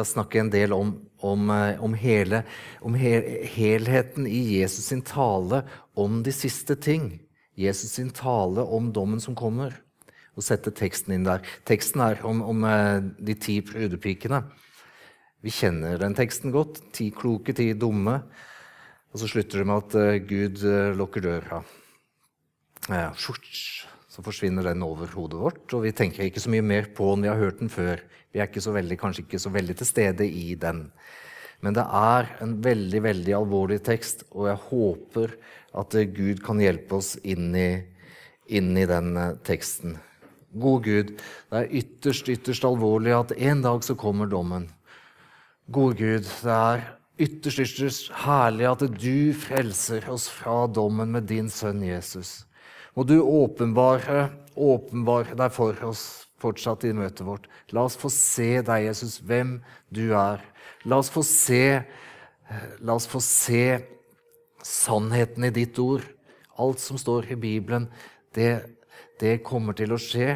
skal snakke en del om, om, eh, om, hele, om hel, helheten i Jesus sin tale om de siste ting. Jesus sin tale om dommen som kommer. Og sette teksten inn der. Teksten er om, om eh, de ti brudepikene. Vi kjenner den teksten godt. Ti kloke, ti dumme. Og så slutter det med at uh, Gud lukker døra. Ja, så forsvinner den over hodet vårt, og vi tenker ikke så mye mer på den. Vi har hørt den før. Vi er ikke så veldig, kanskje ikke så veldig til stede i den. Men det er en veldig veldig alvorlig tekst, og jeg håper at Gud kan hjelpe oss inn i, inn i den eh, teksten. Gode Gud, det er ytterst, ytterst alvorlig at en dag så kommer dommen. Gode Gud, det er ytterst, ytterst herlig at du frelser oss fra dommen med din sønn Jesus. Må du åpenbare, åpenbare deg for oss fortsatt i møtet vårt. La oss få se deg, Jesus, hvem du er. La oss få se, la oss få se sannheten i ditt ord. Alt som står i Bibelen, det, det kommer til å skje.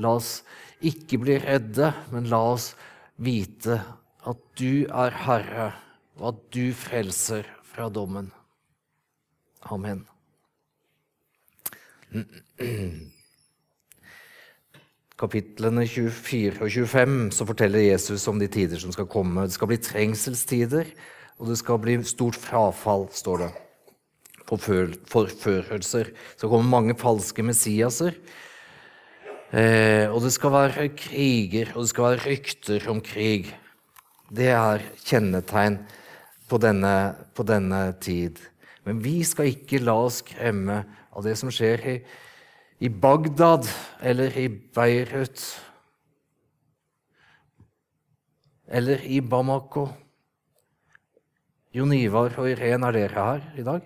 La oss ikke bli redde, men la oss vite at du er Herre, og at du frelser fra dommen. Amen. kapitlene 24 og 25 så forteller Jesus om de tider som skal komme. Det skal bli trengselstider, og det skal bli stort frafall, står det. Forførelser. Det skal komme mange falske Messiaser. Eh, og det skal være kriger, og det skal være rykter om krig. Det er kjennetegn på denne, på denne tid. Men vi skal ikke la oss kremme av det som skjer i i Bagdad eller i Beirut eller i Bamako. Jon Ivar og Irene, er dere her i dag?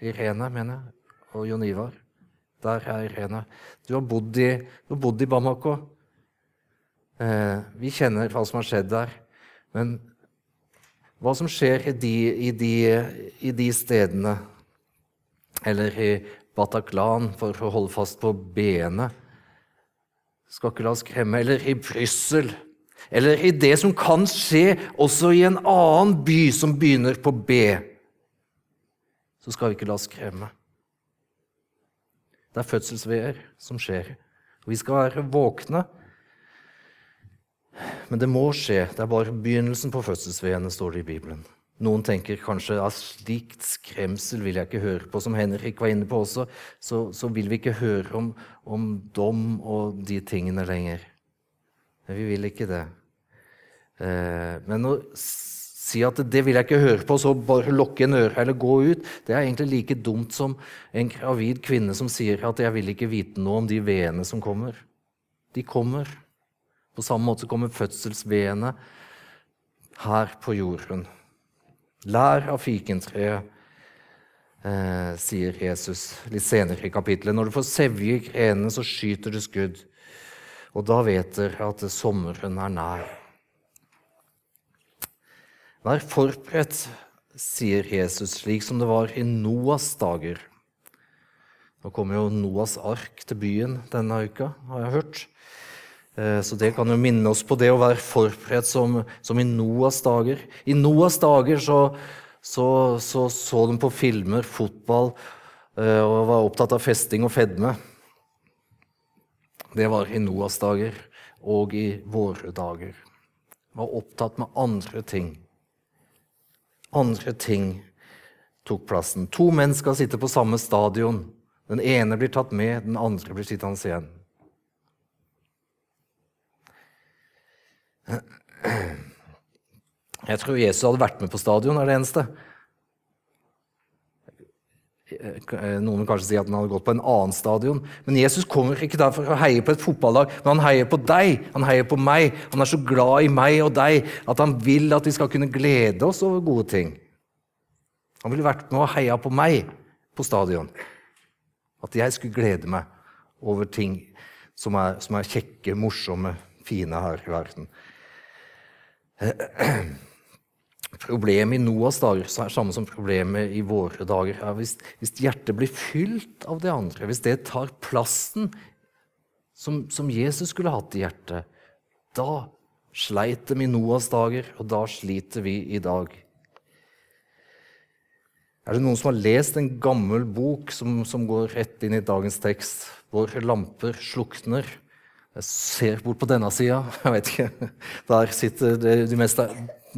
Irene, mener jeg, og Jon Ivar. Der er Irene. Du har bodd i, har bodd i Bamako. Eh, vi kjenner hva som har skjedd der. Men hva som skjer i de, i de, i de stedene, eller i Bataclan for å holde fast på b-ene. Skal ikke la oss skremme. Eller i Brussel. Eller i det som kan skje også i en annen by som begynner på B. Så skal vi ikke la oss skremme. Det er fødselsveier som skjer. Og vi skal være våkne. Men det må skje. Det er bare begynnelsen på fødselsveiene, står det i Bibelen. Noen tenker kanskje at slikt skremsel vil jeg ikke høre på. Som Henrik var inne på også, så, så vil vi ikke høre om, om, dom og de tingene lenger. Men vi vil ikke det. Eh, men å si at det vil jeg ikke høre på, så bare lukke en øre eller gå ut, det er egentlig like dumt som en gravid kvinne som sier at 'jeg vil ikke vite noe om de veene som kommer'. De kommer. På samme måte kommer fødselsveene her på jorden. Lær av fikentreet, eh, sier Jesus litt senere i kapittelet. Når du får sevje i grenene, så skyter du skudd. Og da vet dere at sommeren er nær. Vær forberedt, sier Jesus, slik som det var i Noas dager. Nå kommer jo Noas ark til byen denne uka, har jeg hørt. Eh, så det kan jo minne oss på det å være forberedt som, som i Noas dager. I Noas dager så så, så, så de på filmer fotball eh, og var opptatt av festing og fedme. Det var i Noas dager og i våre dager. Var opptatt med andre ting. Andre ting tok plassen. To menn skal sitte på samme stadion. Den ene blir tatt med, den andre blir sittende igjen. Jeg tror Jesus hadde vært med på stadion, er det eneste. Noen vil kanskje si at han hadde gått på en annen stadion. Men Jesus kommer ikke der for å heie på et fotballag, men han heier på deg. Han heier på meg. Han er så glad i meg og deg at han vil at vi skal kunne glede oss over gode ting. Han ville vært med og heia på meg på stadion. At jeg skulle glede meg over ting som er, som er kjekke, morsomme, fine her i verden. Problemet i Noas dager er samme som problemet i våre dager. er hvis, hvis, hjertet blir fylt av det andre, hvis det tar plassen som, som Jesus skulle hatt i hjertet, da, Sleit dem i Noas dager, og da sliter vi i dag. Er det noen som har lest en gammel bok som, som går rett inn i dagens tekst? Våre lamper slukner. Jeg ser bort på denne sida. Jeg vet ikke. Der sitter det, de meste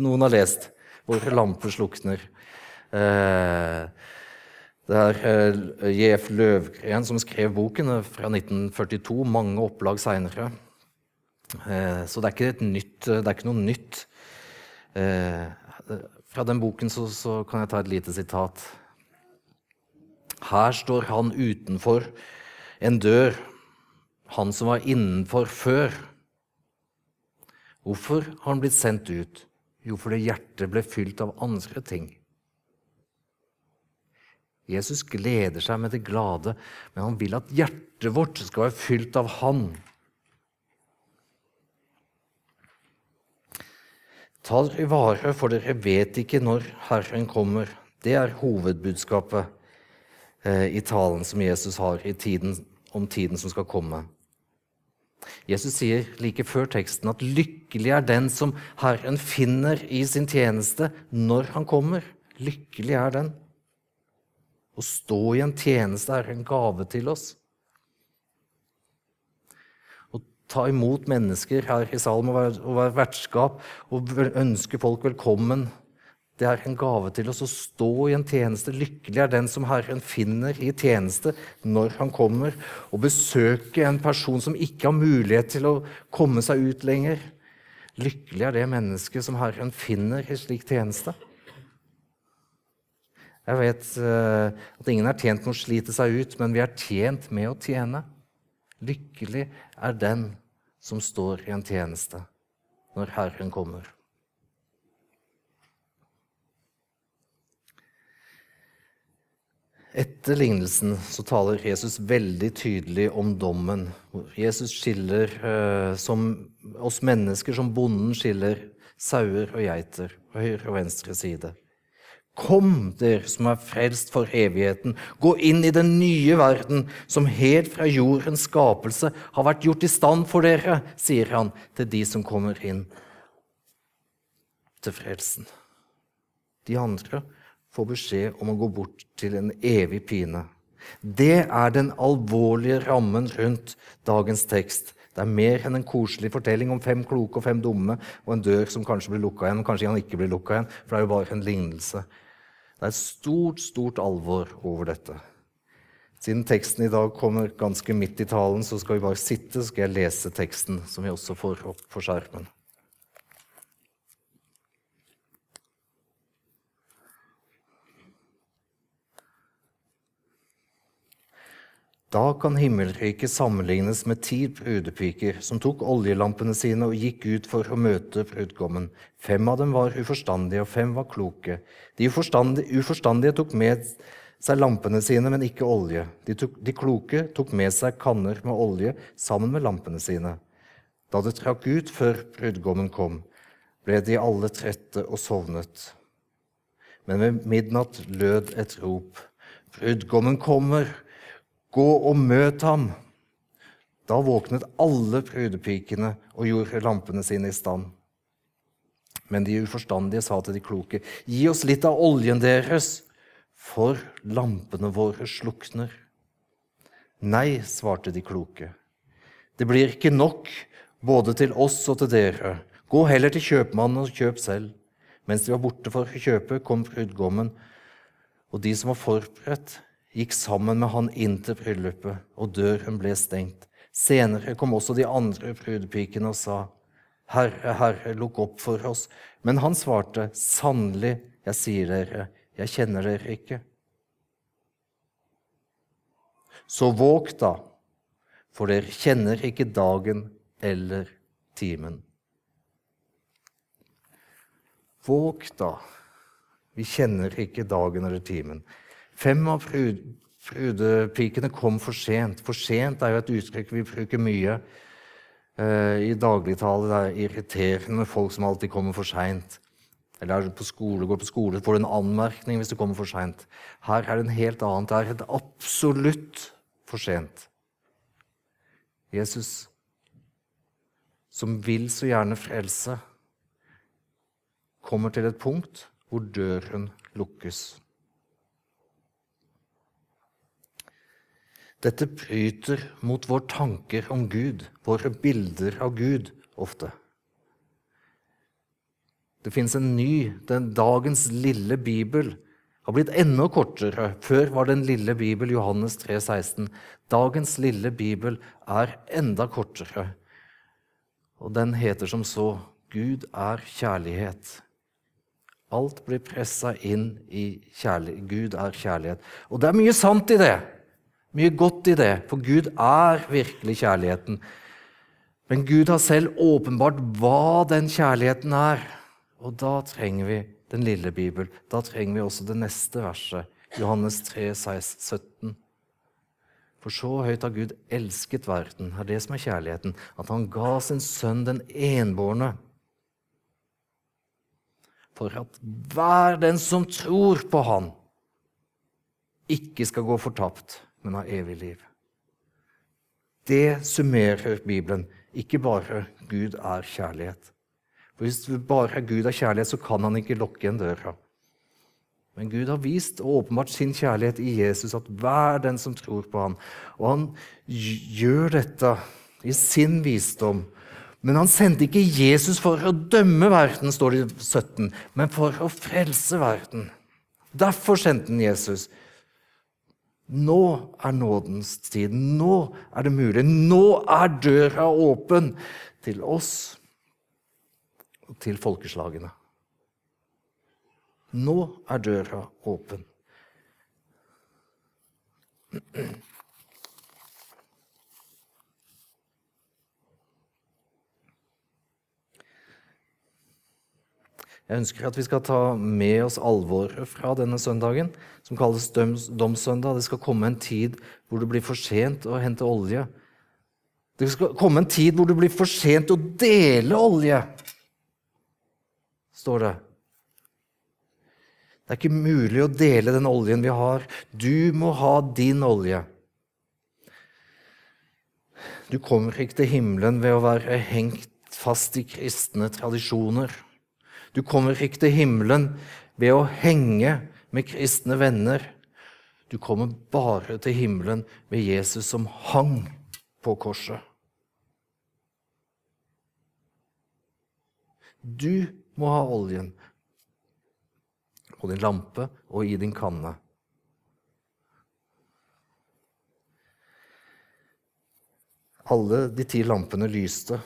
Noen har lest. Hvor lamper slukner. Eh, det er eh, J.F. Løvgren som skrev boken eh, fra 1942, mange opplag seinere. Så det er nytt, det er ikke noe nytt. Fra den boken så, så, kan jeg ta et lite sitat. Her står han utenfor en dør, han som var innenfor før. Hvorfor har han blitt sendt ut? Jo, fordi hjertet ble fylt av andre ting. Jesus gleder seg med det glade, men han vil at hjertet vårt skal være fylt av Han. Ta dere vare, for dere vet ikke når Herren kommer. Det er hovedbudskapet eh, i talen som Jesus har tiden, om tiden som skal komme. Jesus sier like før teksten at lykkelig er den som Herren finner i sin tjeneste når han kommer. Lykkelig er den. Å stå i en tjeneste er en gave til oss. Å ta imot mennesker her i salen og være, være vertskap og ønske folk velkommen, det er en gave til oss å stå i en tjeneste. Lykkelig er den som Herren finner i tjeneste når han kommer, Å besøke en person som ikke har mulighet til å komme seg ut lenger. Lykkelig er det mennesket som Herren finner i slik tjeneste. Jeg vet uh, at ingen er tjent med å slite seg ut, men vi er tjent med å tjene. Lykkelig er den som står i en tjeneste når Herren kommer. Etter lignelsen så taler Jesus veldig tydelig om dommen. Jesus skiller eh, som oss mennesker, som bonden skiller sauer og geiter på høyre og venstre side. Kom, dere som er frelst for evigheten, gå inn i den nye verden som helt fra jordens skapelse har vært gjort i stand for dere, sier han til de som kommer inn til frelsen. De andre får beskjed om å gå bort til en evig pine. Det er den alvorlige rammen rundt dagens tekst. Det er mer enn en koselig fortelling om fem kloke og fem dumme og en dør som kanskje blir lukka igjen, men kanskje han ikke blir lukka igjen, for det er jo bare en lignelse. Det er stort, stort alvor over dette. Siden teksten i dag kommer ganske midt i talen, så skal vi bare sitte, så skal jeg lese teksten, som vi også får opp på skjermen. Da kan himmelriket sammenlignes med ti brudepiker som tok oljelampene sine og gikk ut for å møte brudgommen. Fem av dem var uforstandige, og fem var kloke. De uforstandige, uforstandige tok med seg lampene sine, men ikke olje. De, tok, de, kloke tok med seg kanner med olje sammen med lampene sine. Da det trakk ut før brudgommen kom, ble de alle trette og sovnet. Men ved midnatt lød et rop. Brudgommen kommer! Gå og møt ham! Da våknet alle brudepikene og gjorde lampene sine i stand. Men de uforstandige sa til de kloke, gi oss litt av oljen deres, for lampene våre slukner. Nei, svarte de kloke, det blir ikke nok både til oss og til dere. Gå heller til kjøpmannen og kjøp selv. Mens de var borte for å kjøpe, kom brudgommen, og de som var forberedt, gikk sammen med han inn til bryllupet, og døren ble stengt. Senere kom også de andre brudepikene og sa, Herre, Herre, lukk opp for oss. Men han svarte, Sannelig, jeg sier dere, jeg kjenner dere ikke. Så våg da, for dere kjenner ikke dagen eller timen. Våg da, vi kjenner ikke dagen eller timen. Fem av brudepikene kom for sent. For sent er jo et uttrykk vi bruker mye uh, i dagligtale. Det er irriterende med folk som alltid kommer for seint. Eller på skole, går på skole, får en anmerkning hvis du kommer for seint. Her er det en helt annen. Det er et absolutt for sent. Jesus som vil så gjerne frelse, kommer til et punkt hvor døren lukkes. Dette bryter mot våre tanker om Gud, våre bilder av Gud, ofte. Det fins en ny, den dagens lille bibel, har blitt enda kortere. Før var den lille bibel Johannes 3, 16. Dagens lille bibel er enda kortere. Og den heter som så Gud er kjærlighet. Alt blir pressa inn i kjærlighet. Gud er kjærlighet. Og det er mye sant i det. Mye godt i det, for Gud er virkelig kjærligheten. Men Gud har selv åpenbart hva den kjærligheten er. Og da trenger vi den lille Bibel. Da trenger vi også det neste verset, Johannes 3, 17. For så høyt har Gud elsket verden, er det som er kjærligheten, at han ga sin sønn den enbårne. For at hver den som tror på Han, ikke skal gå fortapt, men har evig liv. Det summerer Bibelen, ikke bare Gud er kjærlighet. For Hvis bare Gud er kjærlighet, så kan han ikke lukke en døra. Men Gud har vist og åpenbart sin kjærlighet i Jesus, at hver den som tror på ham. Og han gjør dette i sin visdom. Men han sendte ikke Jesus for å dømme verden, står det i 17, men for å frelse verden. Derfor sendte han Jesus. Nå er nådens tid. Nå er det mulig. Nå er døra åpen til oss til folkeslagene. Nå er døra åpen. Jeg ønsker at vi skal ta med oss alvoret fra denne søndagen, som kalles domssøndag. Det skal komme en tid hvor det blir for sent å hente olje. Det skal komme en tid hvor det blir for sent å dele olje står det. Det er ikke mulig å dele den oljen vi har. Du må ha din olje. Du kommer ikke til himmelen ved å være hengt fast i kristne tradisjoner. Du kommer ikke til himmelen ved å henge med kristne venner. Du kommer bare til himmelen med Jesus som hang på korset. Du må ha oljen på din lampe og i din kanne. Alle de ti lampene lyste.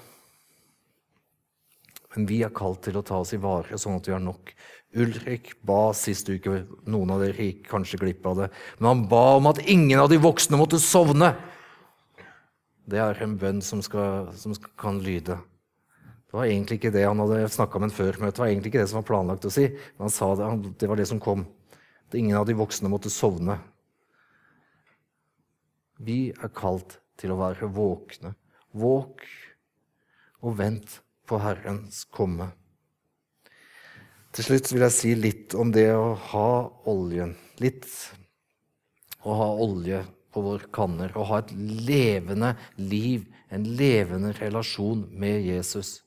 Men vi er kalt til å ta oss i vare, sånn at vi har nok. Ulrik ba sist uke, noen av dere gikk kanskje glipp av det, men han ba om at ingen av de voksne måtte sovne. Det er en bønn som, skal, som kan lyde. Det var egentlig ikke det han hadde snakka med før møtet. Det var egentlig ikke det som var planlagt å si. Men han sa det, det var det som kom. At ingen av de voksne måtte sovne. Vi er kalt til å være våkne. Våk og vent på Herrens komme. Til slutt vil jeg si litt om det å ha oljen. Litt å ha olje på våre kanner. Å ha et levende liv, en levende relasjon med Jesus.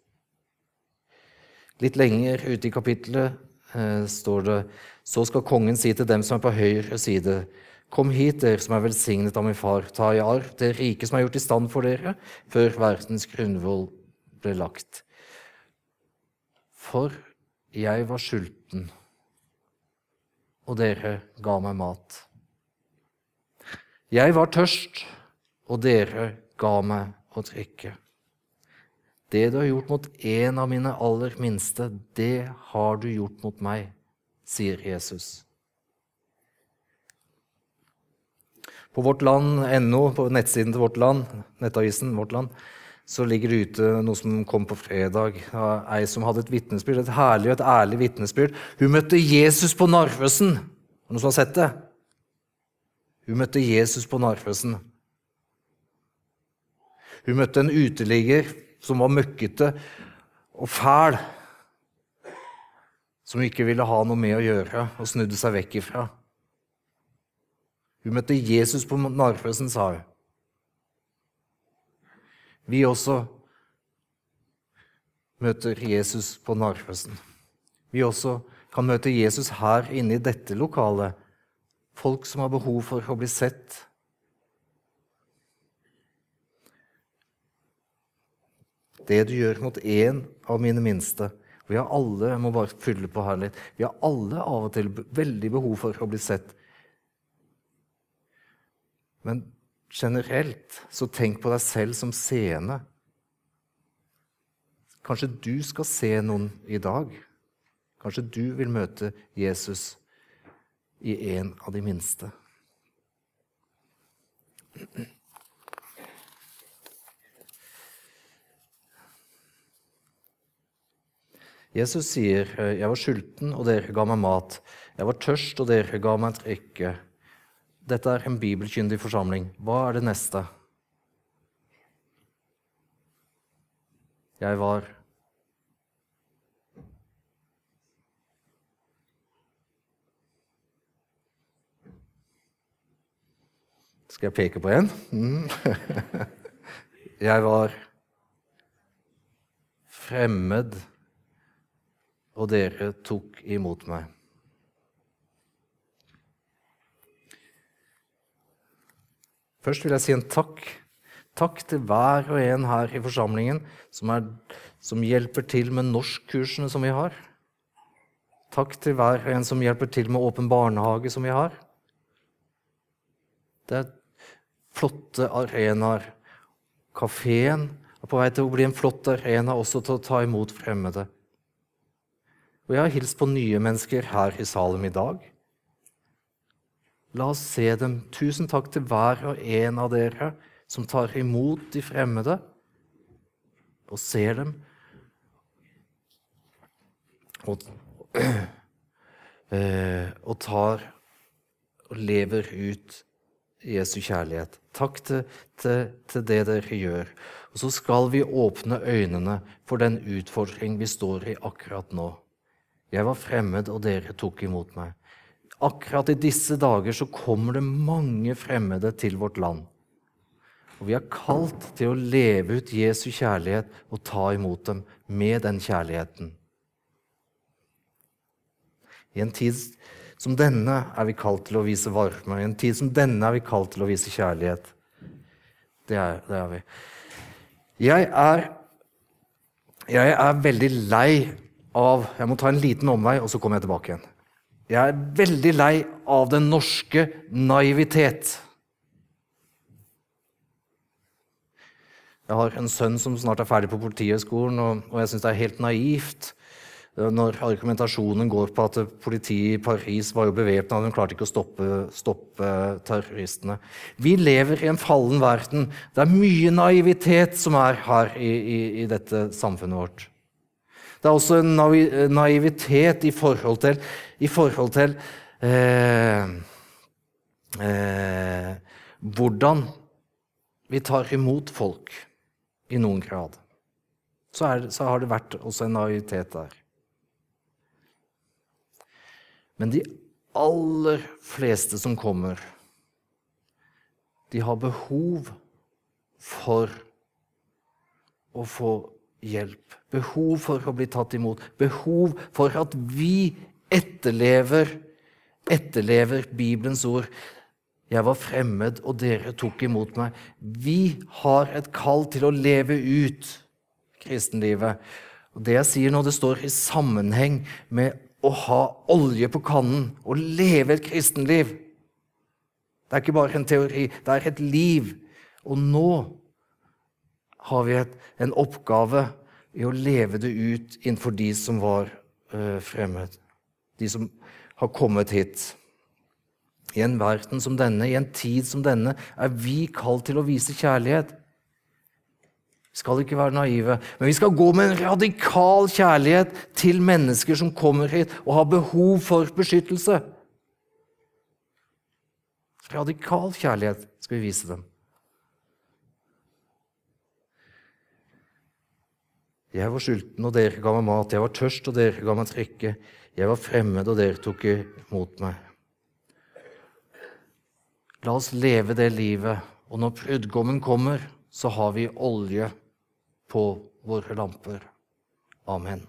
Litt lenger ute i kapittelet eh, står det så skal kongen si til dem som er på høyre side, Kom hit, dere som er velsignet av min far, ta i arv det rike som er gjort i stand for dere, før verdens grunnvoll ble lagt. For jeg var sulten, og dere ga meg mat. Jeg var tørst, og dere ga meg å drikke. Det du har gjort mot en av mine aller minste, det har du gjort mot meg, sier Jesus. På vårt land.no, på nettsiden til Vårt Land, nettavisen Vårt Land, så ligger det ute noe som kom på fredag. Ei som hadde et vitnesbyrd, et herlig og et ærlig vitnesbyrd. Hun møtte Jesus på Narvesen. Noen som har sett det? Hun møtte Jesus på Narvesen. Hun møtte en uteligger som var møkkete og fæl, som hun ikke ville ha noe med å gjøre, og snudde seg vekk ifra. Hun møtte Jesus på Narvesen, sa hun. Vi også møter Jesus på Narvesen. Vi også kan møte Jesus her inne i dette lokalet. Folk som har behov for å bli sett. Det du gjør mot én av mine minste Vi har alle jeg må bare fylle på her litt, vi har alle av og til veldig behov for å bli sett. Men generelt, så tenk på deg selv som seende. Kanskje du skal se noen i dag. Kanskje du vil møte Jesus i en av de minste. Jesus sier, 'Jeg var sulten, og dere ga meg mat.' 'Jeg var tørst, og dere ga meg en drikke.' Dette er en bibelkyndig forsamling. Hva er det neste? Jeg var Skal jeg peke på en? Mm. Jeg var fremmed, og dere tok imot meg. Først vil jeg si en takk. Takk til hver og en her i forsamlingen som, er, som hjelper til med norskkursene som vi har. Takk til hver og en som hjelper til med åpen barnehage som vi har. Det er flotte arenaer. Kafeen er på vei til å bli en flott arena også til å ta imot fremmede. Og jeg har hilst på nye mennesker her i Salem i dag. La oss se dem. Tusen takk til hver og en av dere som tar imot de fremmede og ser dem. Og, øh, og tar og lever ut Jesu kjærlighet. Takk til, til, til, det dere gjør. Og så skal vi åpne øynene for den utfordring vi står i akkurat nå. Jeg var fremmed, og dere tok imot meg. Akkurat i disse dager så kommer det mange fremmede til vårt land. Og vi er kalt til å leve ut Jesu kjærlighet og ta imot dem med den kjærligheten. I en tid som denne er vi kalt til å vise varme. I en tid som denne er vi kalt til å vise kjærlighet. Det er, det er vi. Jeg er, jeg er veldig lei av Jeg må ta en liten omvei, og så kommer jeg tilbake igjen. Jeg er veldig lei av den norske naivitet. Jeg har en sønn som snart er ferdig på Politihøgskolen, og, og jeg syns det er helt naivt når argumentasjonen går på at politiet i Paris var jo bevæpna, de klarte ikke å stoppe, stoppe, terroristene. Vi lever i en fallen verden. Det er mye naivitet som er her i, i, i dette samfunnet vårt. Det er også en naivitet i forhold til, i forhold til eh, eh, hvordan vi tar imot folk i noen grad. Så, er, så har det vært også en naivitet der. Men de aller fleste som kommer, de har behov for å få hjelp. Behov for å bli tatt imot. Behov for at vi etterlever, etterlever Bibelens ord. Jeg var fremmed, og dere tok imot meg. Vi har et kall til å leve ut kristenlivet. Og Det jeg sier nå, det står i sammenheng med å ha olje på kannen og leve et kristenliv. Det er ikke bare en teori, det er et liv. Og nå har vi et, en oppgave i å leve det ut innenfor de som var uh, fremmed. De som har kommet hit. I en verden som denne, i en tid som denne, er vi kalt til å vise kjærlighet. Vi skal ikke være naive, men vi skal gå med en radikal kjærlighet til mennesker som kommer hit og har behov for beskyttelse. Radikal kjærlighet skal vi vise dem. Jeg var sulten, og dere ga meg mat. Jeg var tørst, og dere ga meg trekke. Jeg var fremmed, og dere tok imot meg. La oss leve det livet, og når brudgommen kommer, så har vi olje på våre lamper. Amen.